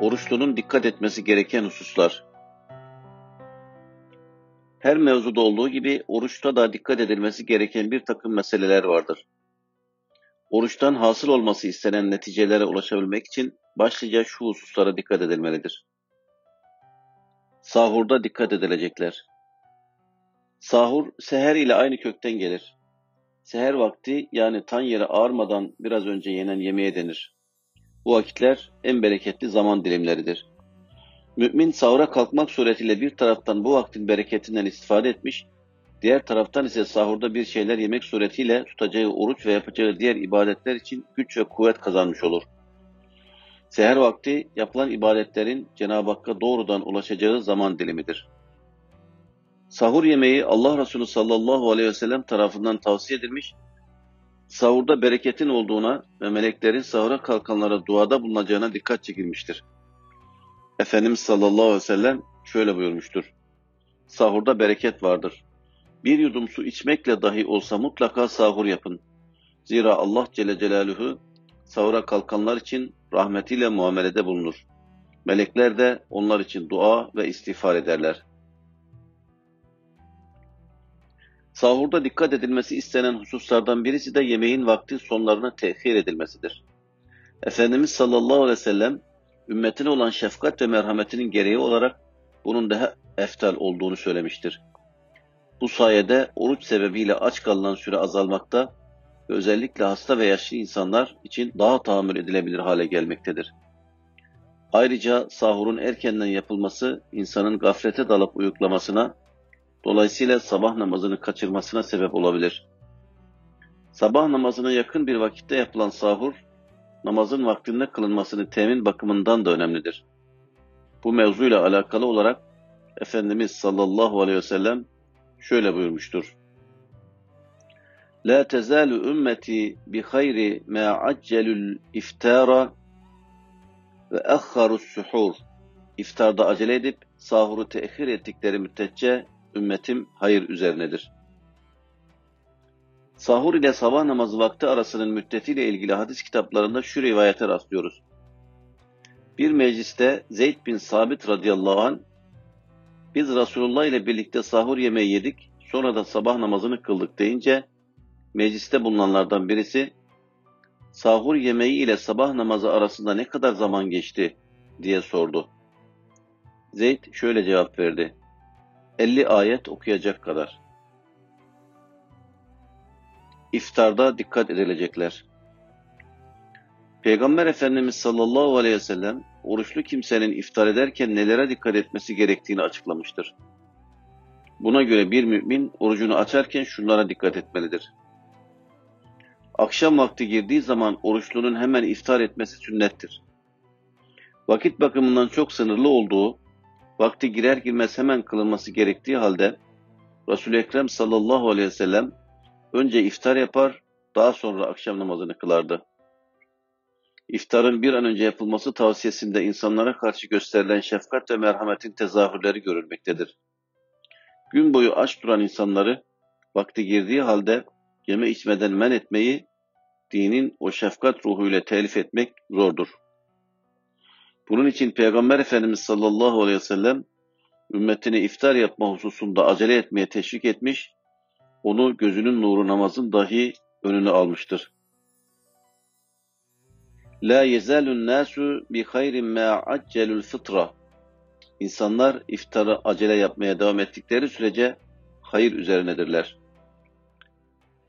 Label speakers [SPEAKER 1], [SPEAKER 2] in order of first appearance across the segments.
[SPEAKER 1] Oruçlunun dikkat etmesi gereken hususlar. Her mevzuda olduğu gibi oruçta da dikkat edilmesi gereken bir takım meseleler vardır. Oruçtan hasıl olması istenen neticelere ulaşabilmek için başlıca şu hususlara dikkat edilmelidir. Sahurda dikkat edilecekler. Sahur, seher ile aynı kökten gelir. Seher vakti yani tan yere ağarmadan biraz önce yenen yemeğe denir. Bu vakitler en bereketli zaman dilimleridir. Mümin sahura kalkmak suretiyle bir taraftan bu vaktin bereketinden istifade etmiş, diğer taraftan ise sahurda bir şeyler yemek suretiyle tutacağı oruç ve yapacağı diğer ibadetler için güç ve kuvvet kazanmış olur. Seher vakti yapılan ibadetlerin Cenab-ı Hakk'a doğrudan ulaşacağı zaman dilimidir. Sahur yemeği Allah Resulü sallallahu aleyhi ve sellem tarafından tavsiye edilmiş sahurda bereketin olduğuna ve meleklerin sahura kalkanlara duada bulunacağına dikkat çekilmiştir. Efendimiz sallallahu aleyhi ve sellem şöyle buyurmuştur. Sahurda bereket vardır. Bir yudum su içmekle dahi olsa mutlaka sahur yapın. Zira Allah Celle Celaluhu sahura kalkanlar için rahmetiyle muamelede bulunur. Melekler de onlar için dua ve istiğfar ederler. Sahurda dikkat edilmesi istenen hususlardan birisi de yemeğin vakti sonlarına tehir edilmesidir. Efendimiz sallallahu aleyhi ve sellem ümmetine olan şefkat ve merhametinin gereği olarak bunun daha eftal olduğunu söylemiştir. Bu sayede oruç sebebiyle aç kalınan süre azalmakta ve özellikle hasta ve yaşlı insanlar için daha tahammül edilebilir hale gelmektedir. Ayrıca sahurun erkenden yapılması insanın gaflete dalıp uyuklamasına Dolayısıyla sabah namazını kaçırmasına sebep olabilir. Sabah namazına yakın bir vakitte yapılan sahur, namazın vaktinde kılınmasını temin bakımından da önemlidir. Bu mevzuyla alakalı olarak Efendimiz sallallahu aleyhi ve sellem şöyle buyurmuştur. La tezalu ümmeti bi hayri ma accelul iftara ve akharus suhur. İftarda acele edip sahuru tehir ettikleri müddetçe ümmetim hayır üzerinedir. Sahur ile sabah namazı vakti arasının müddetiyle ilgili hadis kitaplarında şu rivayete rastlıyoruz. Bir mecliste Zeyd bin Sabit radıyallahu an biz Resulullah ile birlikte sahur yemeği yedik, sonra da sabah namazını kıldık deyince mecliste bulunanlardan birisi sahur yemeği ile sabah namazı arasında ne kadar zaman geçti diye sordu. Zeyd şöyle cevap verdi. 50 ayet okuyacak kadar. İftarda dikkat edilecekler. Peygamber Efendimiz sallallahu aleyhi ve sellem oruçlu kimsenin iftar ederken nelere dikkat etmesi gerektiğini açıklamıştır. Buna göre bir mümin orucunu açarken şunlara dikkat etmelidir. Akşam vakti girdiği zaman oruçlunun hemen iftar etmesi sünnettir. Vakit bakımından çok sınırlı olduğu vakti girer girmez hemen kılınması gerektiği halde Resul-i Ekrem sallallahu aleyhi ve sellem önce iftar yapar, daha sonra akşam namazını kılardı. İftarın bir an önce yapılması tavsiyesinde insanlara karşı gösterilen şefkat ve merhametin tezahürleri görülmektedir. Gün boyu aç duran insanları vakti girdiği halde yeme içmeden men etmeyi dinin o şefkat ruhuyla telif etmek zordur. Bunun için Peygamber Efendimiz sallallahu aleyhi ve sellem ümmetine iftar yapma hususunda acele etmeye teşvik etmiş, onu gözünün nuru namazın dahi önüne almıştır. La yezalun nasu bi hayrin ma accelul fıtra. İnsanlar iftarı acele yapmaya devam ettikleri sürece hayır üzerinedirler.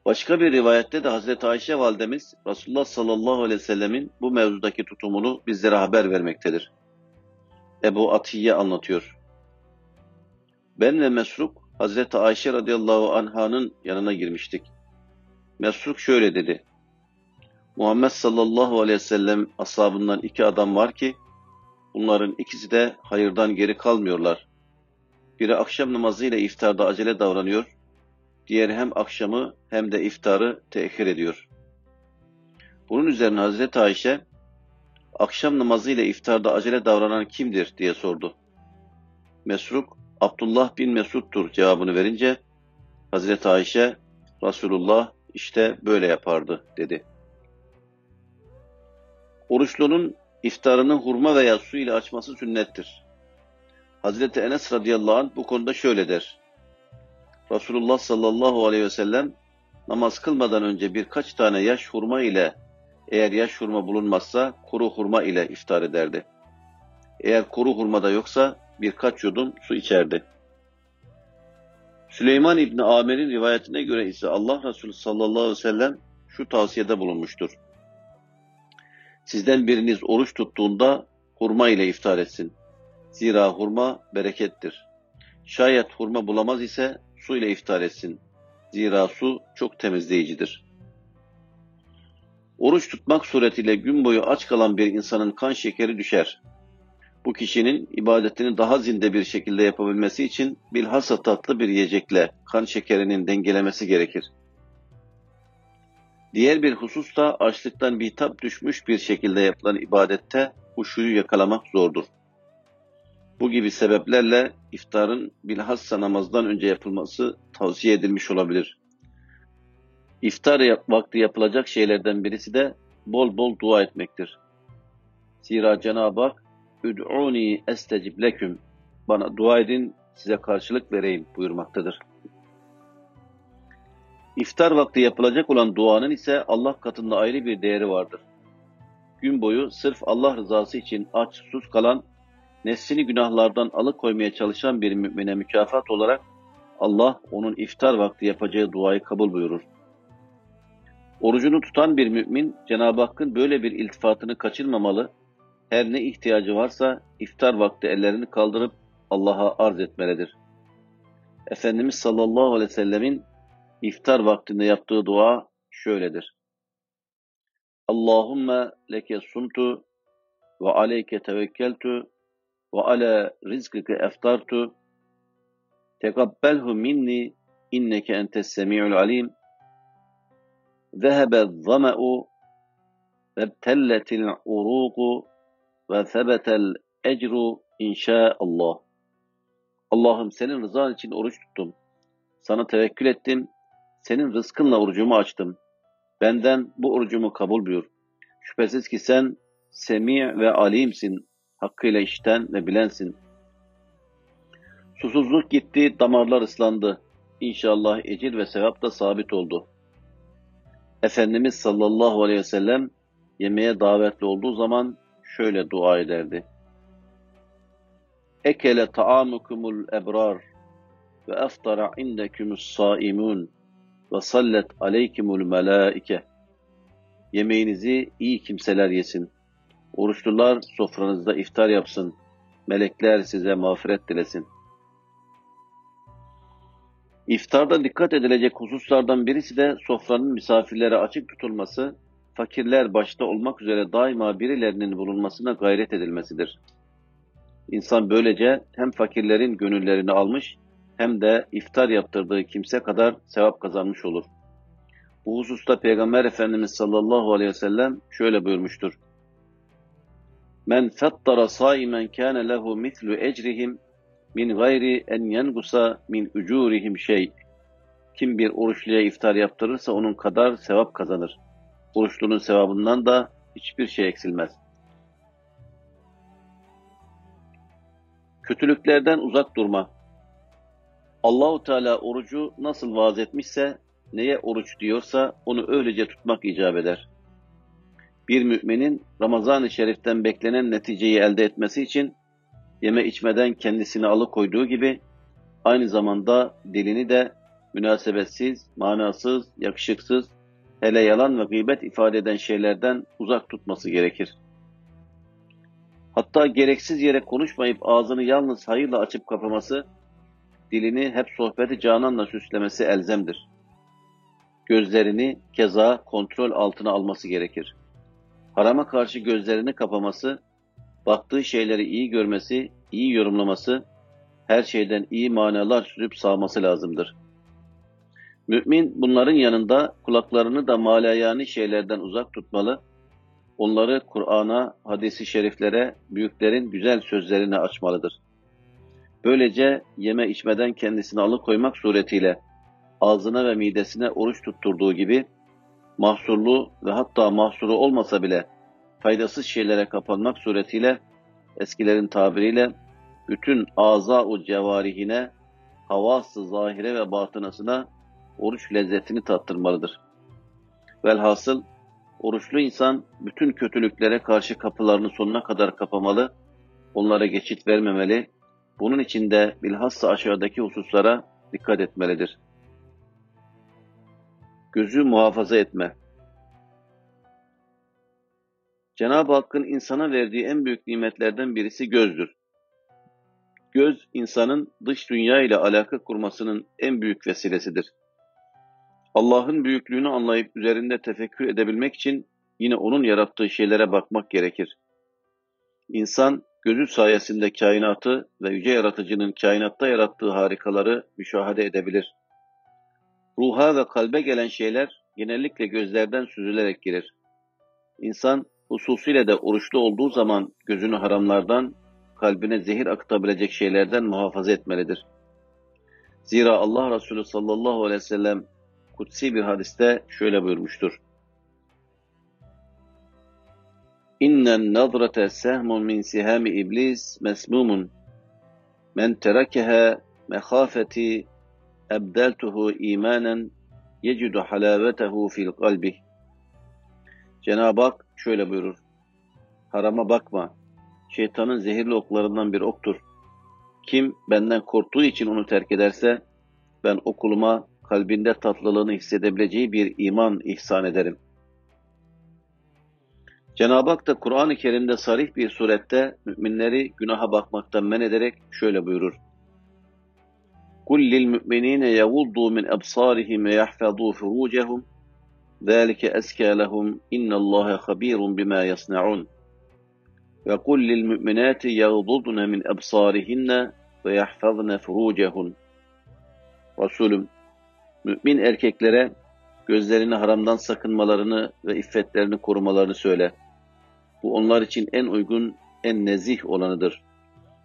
[SPEAKER 1] Başka bir rivayette de Hazreti Ayşe validemiz Resulullah sallallahu aleyhi ve sellemin bu mevzudaki tutumunu bizlere haber vermektedir. Ebu Atiye anlatıyor. Ben ve Mesruk Hazreti Ayşe radıyallahu anh'ın yanına girmiştik. Mesruk şöyle dedi. Muhammed sallallahu aleyhi ve sellem ashabından iki adam var ki bunların ikisi de hayırdan geri kalmıyorlar. Biri akşam namazıyla iftarda acele davranıyor, Diğeri hem akşamı hem de iftarı tehir ediyor. Bunun üzerine Hazreti Ayşe, akşam namazı ile iftarda acele davranan kimdir diye sordu. Mesruk, Abdullah bin Mesud'dur cevabını verince, Hazreti Ayşe, Resulullah işte böyle yapardı dedi. Oruçlunun iftarını hurma veya su ile açması sünnettir. Hazreti Enes radıyallahu anh bu konuda şöyle der. Resulullah sallallahu aleyhi ve sellem namaz kılmadan önce birkaç tane yaş hurma ile eğer yaş hurma bulunmazsa kuru hurma ile iftar ederdi. Eğer kuru hurma da yoksa birkaç yudum su içerdi. Süleyman İbni Amer'in rivayetine göre ise Allah Resulü sallallahu aleyhi ve sellem şu tavsiyede bulunmuştur. Sizden biriniz oruç tuttuğunda hurma ile iftar etsin. Zira hurma berekettir. Şayet hurma bulamaz ise su ile iftar etsin. Zira su çok temizleyicidir. Oruç tutmak suretiyle gün boyu aç kalan bir insanın kan şekeri düşer. Bu kişinin ibadetini daha zinde bir şekilde yapabilmesi için bilhassa tatlı bir yiyecekle kan şekerinin dengelemesi gerekir. Diğer bir husus da açlıktan bitap düşmüş bir şekilde yapılan ibadette huşuyu yakalamak zordur. Bu gibi sebeplerle iftarın bilhassa namazdan önce yapılması tavsiye edilmiş olabilir. İftar vakti yapılacak şeylerden birisi de bol bol dua etmektir. Zira Cenab-ı Hak "Üd'uni estecib leküm" bana dua edin size karşılık vereyim buyurmaktadır. İftar vakti yapılacak olan duanın ise Allah katında ayrı bir değeri vardır. Gün boyu sırf Allah rızası için aç sus kalan, nefsini günahlardan alıkoymaya çalışan bir mümine mükafat olarak Allah onun iftar vakti yapacağı duayı kabul buyurur. Orucunu tutan bir mümin Cenab-ı Hakk'ın böyle bir iltifatını kaçırmamalı, her ne ihtiyacı varsa iftar vakti ellerini kaldırıp Allah'a arz etmelidir. Efendimiz sallallahu aleyhi ve sellemin iftar vaktinde yaptığı dua şöyledir. Allahümme leke sumtu ve aleyke tevekkeltu ve ala rizkike eftartu tekabbelhu minni inneke entes semi'ul alim ذهب الظمأ وابتلت العروق وثبت الأجر إن شاء Allah. Allah'ım senin rızan için oruç tuttum. Sana tevekkül ettim senin rızkınla orucumu açtım. Benden bu orucumu kabul buyur. Şüphesiz ki sen semi ve alimsin. Hakkıyla işten ve bilensin. Susuzluk gitti, damarlar ıslandı. İnşallah ecir ve sevap da sabit oldu. Efendimiz sallallahu aleyhi ve sellem yemeğe davetli olduğu zaman şöyle dua ederdi. Ekele ta'amukumul ebrar ve eftara indekumus saimun ve sallet aleykimul melaike. Yemeğinizi iyi kimseler yesin. Oruçlular sofranızda iftar yapsın. Melekler size mağfiret dilesin. İftarda dikkat edilecek hususlardan birisi de sofranın misafirlere açık tutulması, fakirler başta olmak üzere daima birilerinin bulunmasına gayret edilmesidir. İnsan böylece hem fakirlerin gönüllerini almış hem de iftar yaptırdığı kimse kadar sevap kazanmış olur. Bu hususta Peygamber Efendimiz sallallahu aleyhi ve sellem şöyle buyurmuştur. Men fettara saimen kâne lehu mislu ecrihim min gayri en yengusa min ucurihim şey. Kim bir oruçluya iftar yaptırırsa onun kadar sevap kazanır. Oruçlunun sevabından da hiçbir şey eksilmez. Kötülüklerden uzak durma. Allahu Teala orucu nasıl vaaz etmişse, neye oruç diyorsa onu öylece tutmak icap eder. Bir müminin Ramazan-ı Şerif'ten beklenen neticeyi elde etmesi için yeme içmeden kendisini alıkoyduğu gibi aynı zamanda dilini de münasebetsiz, manasız, yakışıksız, hele yalan ve gıybet ifade eden şeylerden uzak tutması gerekir. Hatta gereksiz yere konuşmayıp ağzını yalnız hayırla açıp kapaması, dilini hep sohbeti cananla süslemesi elzemdir. Gözlerini keza kontrol altına alması gerekir. Harama karşı gözlerini kapaması, baktığı şeyleri iyi görmesi, iyi yorumlaması, her şeyden iyi manalar sürüp sağması lazımdır. Mümin bunların yanında kulaklarını da malayani şeylerden uzak tutmalı, onları Kur'an'a, hadisi şeriflere, büyüklerin güzel sözlerine açmalıdır. Böylece yeme içmeden kendisini alıkoymak suretiyle ağzına ve midesine oruç tutturduğu gibi mahsurlu ve hatta mahsuru olmasa bile faydasız şeylere kapanmak suretiyle eskilerin tabiriyle bütün aza-u cevarihine, havası zahire ve batınasına oruç lezzetini tattırmalıdır. Velhasıl oruçlu insan bütün kötülüklere karşı kapılarını sonuna kadar kapamalı, onlara geçit vermemeli, bunun için de bilhassa aşağıdaki hususlara dikkat etmelidir. Gözü muhafaza etme. Cenab-ı Hakk'ın insana verdiği en büyük nimetlerden birisi gözdür. Göz, insanın dış dünya ile alaka kurmasının en büyük vesilesidir. Allah'ın büyüklüğünü anlayıp üzerinde tefekkür edebilmek için yine onun yarattığı şeylere bakmak gerekir. İnsan gözü sayesinde kainatı ve yüce yaratıcının kainatta yarattığı harikaları müşahede edebilir. Ruha ve kalbe gelen şeyler genellikle gözlerden süzülerek girer. İnsan hususiyle de oruçlu olduğu zaman gözünü haramlardan, kalbine zehir akıtabilecek şeylerden muhafaza etmelidir. Zira Allah Resulü sallallahu aleyhi ve sellem kutsi bir hadiste şöyle buyurmuştur. İnnen nazrate sehmun min sihami iblis mesmumun. Men terekeha mehafeti ebdeltuhu imanen yecidu halavetehu fil kalbi. Cenab-ı Hak şöyle buyurur. Harama bakma. Şeytanın zehirli oklarından bir oktur. Kim benden korktuğu için onu terk ederse ben okuluma kalbinde tatlılığını hissedebileceği bir iman ihsan ederim. Cenab-ı Hak da Kur'an-ı Kerim'de sarih bir surette müminleri günaha bakmaktan men ederek şöyle buyurur. قُلْ لِلْمُؤْمِنِينَ يَغُضُّوا مِنْ أَبْصَارِهِمْ وَيَحْفَظُوا فُرُوجَهُمْ ذَٰلِكَ أَزْكَى لَهُمْ إِنَّ اللّٰهَ خَب۪يرٌ بِمَا يَصْنَعُونَ وَقُلْ لِلْمُؤْمِنَاتِ يَغْضُضْنَ مِنْ أَبْصَارِهِنَّ وَيَحْفَظْنَ فُرُوجَهُنْ Resulüm, mümin erkeklere gözlerini haramdan sakınmalarını ve iffetlerini korumalarını söyle. Bu onlar için en uygun, en nezih olanıdır.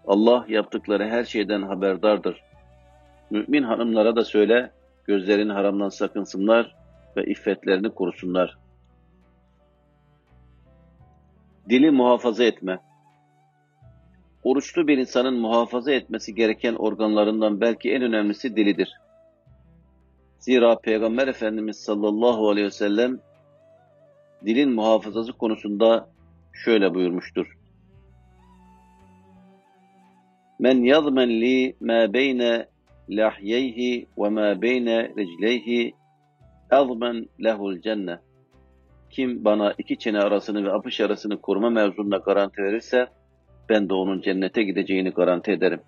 [SPEAKER 1] Allah yaptıkları her şeyden haberdardır. Mümin hanımlara da söyle, gözlerini haramdan sakınsınlar ve iffetlerini korusunlar. Dili muhafaza etme. Oruçlu bir insanın muhafaza etmesi gereken organlarından belki en önemlisi dilidir. Zira Peygamber Efendimiz sallallahu aleyhi ve sellem dilin muhafazası konusunda şöyle buyurmuştur. Men yazmen li ma beyne lahyeyhi ve ma beyne ricleyhi azmen lehul cenne. Kim bana iki çene arasını ve apış arasını koruma mevzunda garanti verirse, ben de onun cennete gideceğini garanti ederim.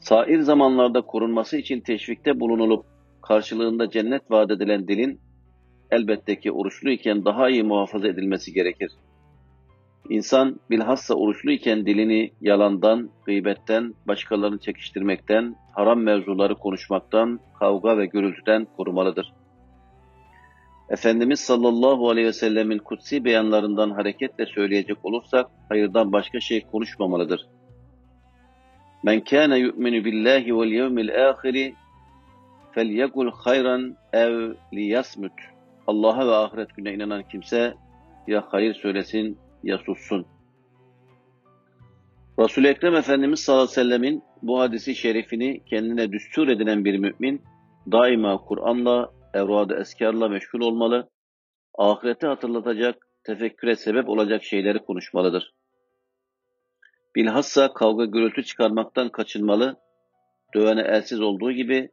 [SPEAKER 1] Sair zamanlarda korunması için teşvikte bulunulup karşılığında cennet vaat edilen dilin elbette ki oruçluyken daha iyi muhafaza edilmesi gerekir. İnsan bilhassa oruçluyken dilini yalandan, gıybetten, başkalarını çekiştirmekten, haram mevzuları konuşmaktan, kavga ve gürültüden korumalıdır. Efendimiz sallallahu aleyhi ve sellemin kutsi beyanlarından hareketle söyleyecek olursak, hayırdan başka şey konuşmamalıdır. Men kâne yu'minu billahi vel yevmil âhiri felyekul hayran ev liyasmut. Allah'a ve ahiret gününe inanan kimse ya hayır söylesin ya sussun. Resul-i Ekrem Efendimiz sallallahu aleyhi ve sellemin bu hadisi şerifini kendine düstur edinen bir mümin daima Kur'an'la, evrad-ı eskarla meşgul olmalı, ahireti hatırlatacak, tefekküre sebep olacak şeyleri konuşmalıdır. Bilhassa kavga gürültü çıkarmaktan kaçınmalı, dövene elsiz olduğu gibi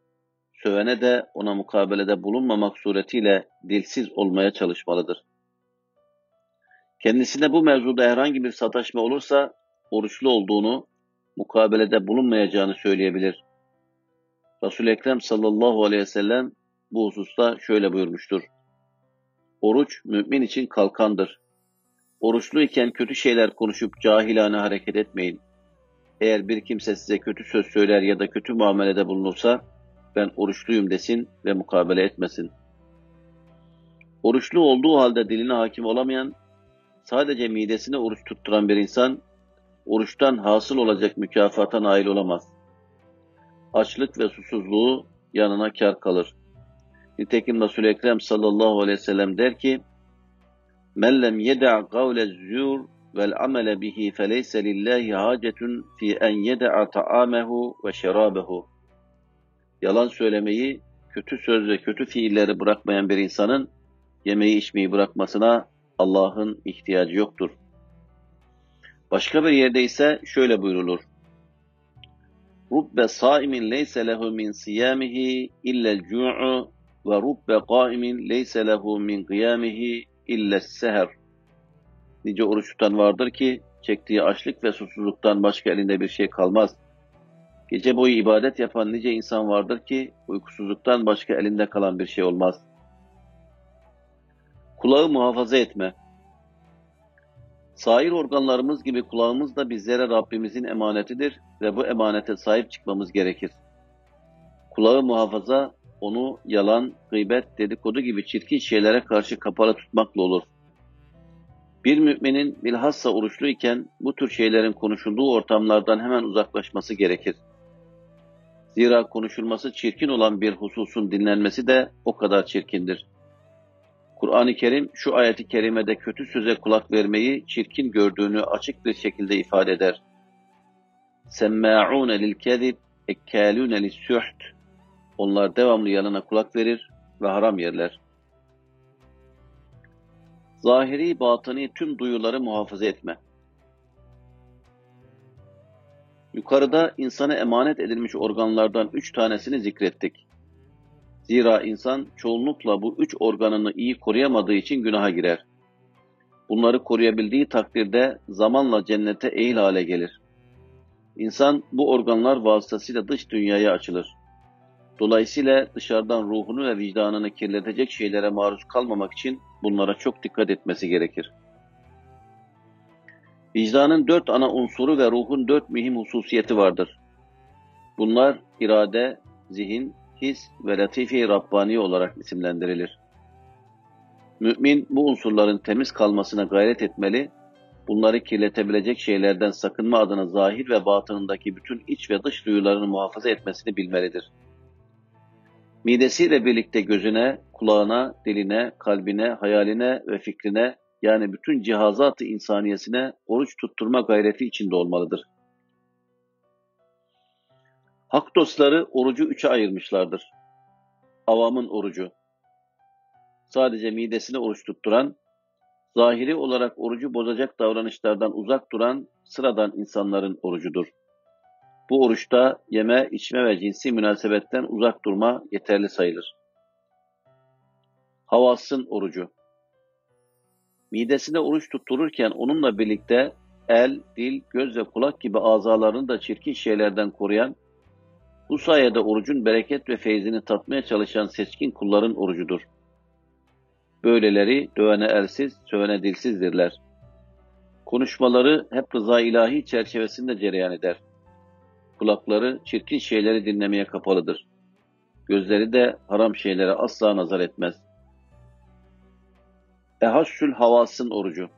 [SPEAKER 1] sövene de ona mukabelede bulunmamak suretiyle dilsiz olmaya çalışmalıdır. Kendisine bu mevzuda herhangi bir sataşma olursa oruçlu olduğunu, mukabelede bulunmayacağını söyleyebilir. Resul-i Ekrem sallallahu aleyhi ve sellem bu hususta şöyle buyurmuştur. Oruç mümin için kalkandır. Oruçluyken kötü şeyler konuşup cahilane hareket etmeyin. Eğer bir kimse size kötü söz söyler ya da kötü muamelede bulunursa, ben oruçluyum desin ve mukabele etmesin. Oruçlu olduğu halde diline hakim olamayan, sadece midesine oruç tutturan bir insan, oruçtan hasıl olacak mükafata nail olamaz. Açlık ve susuzluğu yanına kar kalır. Nitekim Resul-i Ekrem sallallahu aleyhi ve sellem der ki, Men lem yeda kavle zur vel amele bihi feleyse lillahi hacetun fi en yeda ta'amehu ve şerabehu. Yalan söylemeyi, kötü söz ve kötü fiilleri bırakmayan bir insanın yemeği içmeyi bırakmasına Allah'ın ihtiyacı yoktur. Başka bir yerde ise şöyle buyrulur. Rubbe saimin leyse lehu min siyamihi illel cu'u ve rubbe qaimin leyse lehu min kıyamihi illes seher. Nice oruç tutan vardır ki çektiği açlık ve susuzluktan başka elinde bir şey kalmaz. Gece boyu ibadet yapan nice insan vardır ki uykusuzluktan başka elinde kalan bir şey olmaz. Kulağı muhafaza etme. Sair organlarımız gibi kulağımız da bizlere Rabbimizin emanetidir ve bu emanete sahip çıkmamız gerekir. Kulağı muhafaza, onu yalan, gıybet, dedikodu gibi çirkin şeylere karşı kapalı tutmakla olur. Bir müminin bilhassa oruçluyken bu tür şeylerin konuşulduğu ortamlardan hemen uzaklaşması gerekir. Zira konuşulması çirkin olan bir hususun dinlenmesi de o kadar çirkindir. Kur'an-ı Kerim şu ayeti kerimede kötü söze kulak vermeyi çirkin gördüğünü açık bir şekilde ifade eder. Semmâ'ûne lil-kezib, ekkâlûne lis-süht. Onlar devamlı yanına kulak verir ve haram yerler. Zahiri, batını tüm duyuları muhafaza etme. Yukarıda insana emanet edilmiş organlardan üç tanesini zikrettik. Zira insan çoğunlukla bu üç organını iyi koruyamadığı için günaha girer. Bunları koruyabildiği takdirde zamanla cennete eğil hale gelir. İnsan bu organlar vasıtasıyla dış dünyaya açılır. Dolayısıyla dışarıdan ruhunu ve vicdanını kirletecek şeylere maruz kalmamak için bunlara çok dikkat etmesi gerekir. Vicdanın dört ana unsuru ve ruhun dört mühim hususiyeti vardır. Bunlar irade, zihin, his ve latife Rabbani olarak isimlendirilir. Mümin bu unsurların temiz kalmasına gayret etmeli, bunları kirletebilecek şeylerden sakınma adına zahir ve batınındaki bütün iç ve dış duyularını muhafaza etmesini bilmelidir. Midesiyle birlikte gözüne, kulağına, diline, kalbine, hayaline ve fikrine yani bütün cihazatı insaniyesine oruç tutturma gayreti içinde olmalıdır. Hak dostları orucu üçe ayırmışlardır. Avamın orucu. Sadece midesine oruç tutturan, zahiri olarak orucu bozacak davranışlardan uzak duran sıradan insanların orucudur. Bu oruçta yeme, içme ve cinsi münasebetten uzak durma yeterli sayılır. Havasın orucu. Midesine oruç tuttururken onunla birlikte el, dil, göz ve kulak gibi azalarını da çirkin şeylerden koruyan bu sayede orucun bereket ve feyzini tatmaya çalışan seçkin kulların orucudur. Böyleleri dövene elsiz, sövene dilsizdirler. Konuşmaları hep rıza ilahi çerçevesinde cereyan eder. Kulakları çirkin şeyleri dinlemeye kapalıdır. Gözleri de haram şeylere asla nazar etmez. Ehassül havasın orucu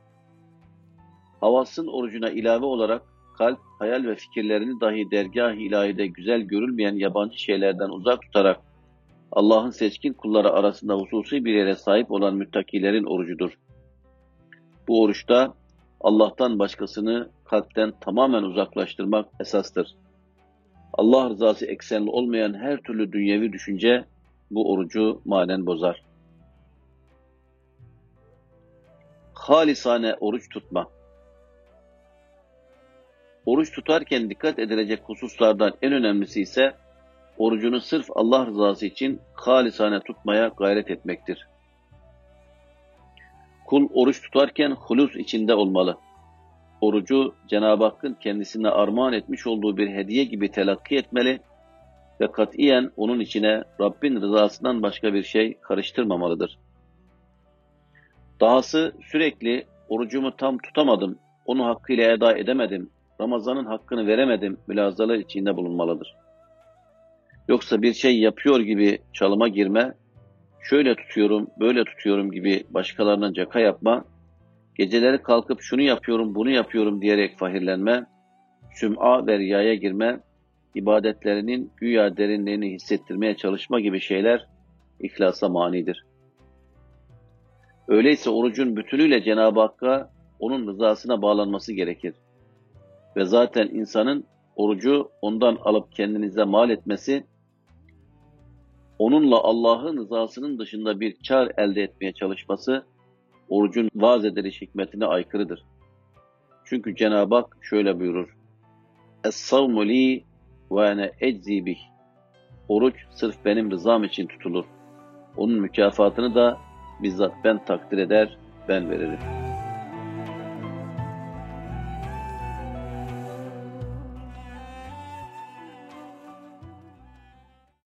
[SPEAKER 1] Havasın orucuna ilave olarak kalp, hayal ve fikirlerini dahi dergah-ı ilahide güzel görülmeyen yabancı şeylerden uzak tutarak Allah'ın seçkin kulları arasında hususi bir yere sahip olan müttakilerin orucudur. Bu oruçta Allah'tan başkasını kalpten tamamen uzaklaştırmak esastır. Allah rızası eksenli olmayan her türlü dünyevi düşünce bu orucu manen bozar. Halisane oruç tutma Oruç tutarken dikkat edilecek hususlardan en önemlisi ise orucunu sırf Allah rızası için halisane tutmaya gayret etmektir. Kul oruç tutarken hulus içinde olmalı. Orucu Cenab-ı Hakk'ın kendisine armağan etmiş olduğu bir hediye gibi telakki etmeli ve katiyen onun içine Rabbin rızasından başka bir şey karıştırmamalıdır. Dahası sürekli orucumu tam tutamadım, onu hakkıyla eda edemedim, Ramazan'ın hakkını veremedim mülazalar içinde bulunmalıdır. Yoksa bir şey yapıyor gibi çalıma girme, şöyle tutuyorum, böyle tutuyorum gibi başkalarına caka yapma, geceleri kalkıp şunu yapıyorum, bunu yapıyorum diyerek fahirlenme, süm'a ve riyaya girme, ibadetlerinin güya derinliğini hissettirmeye çalışma gibi şeyler ihlasa manidir. Öyleyse orucun bütünüyle Cenab-ı Hakk'a onun rızasına bağlanması gerekir. Ve zaten insanın orucu ondan alıp kendinize mal etmesi, onunla Allah'ın rızasının dışında bir kar elde etmeye çalışması, orucun vaaz ediliş hikmetine aykırıdır. Çünkü Cenab-ı Hak şöyle buyurur. Es-savmu li ve ene eczi bih. Oruç sırf benim rızam için tutulur. Onun mükafatını da bizzat ben takdir eder, ben veririm.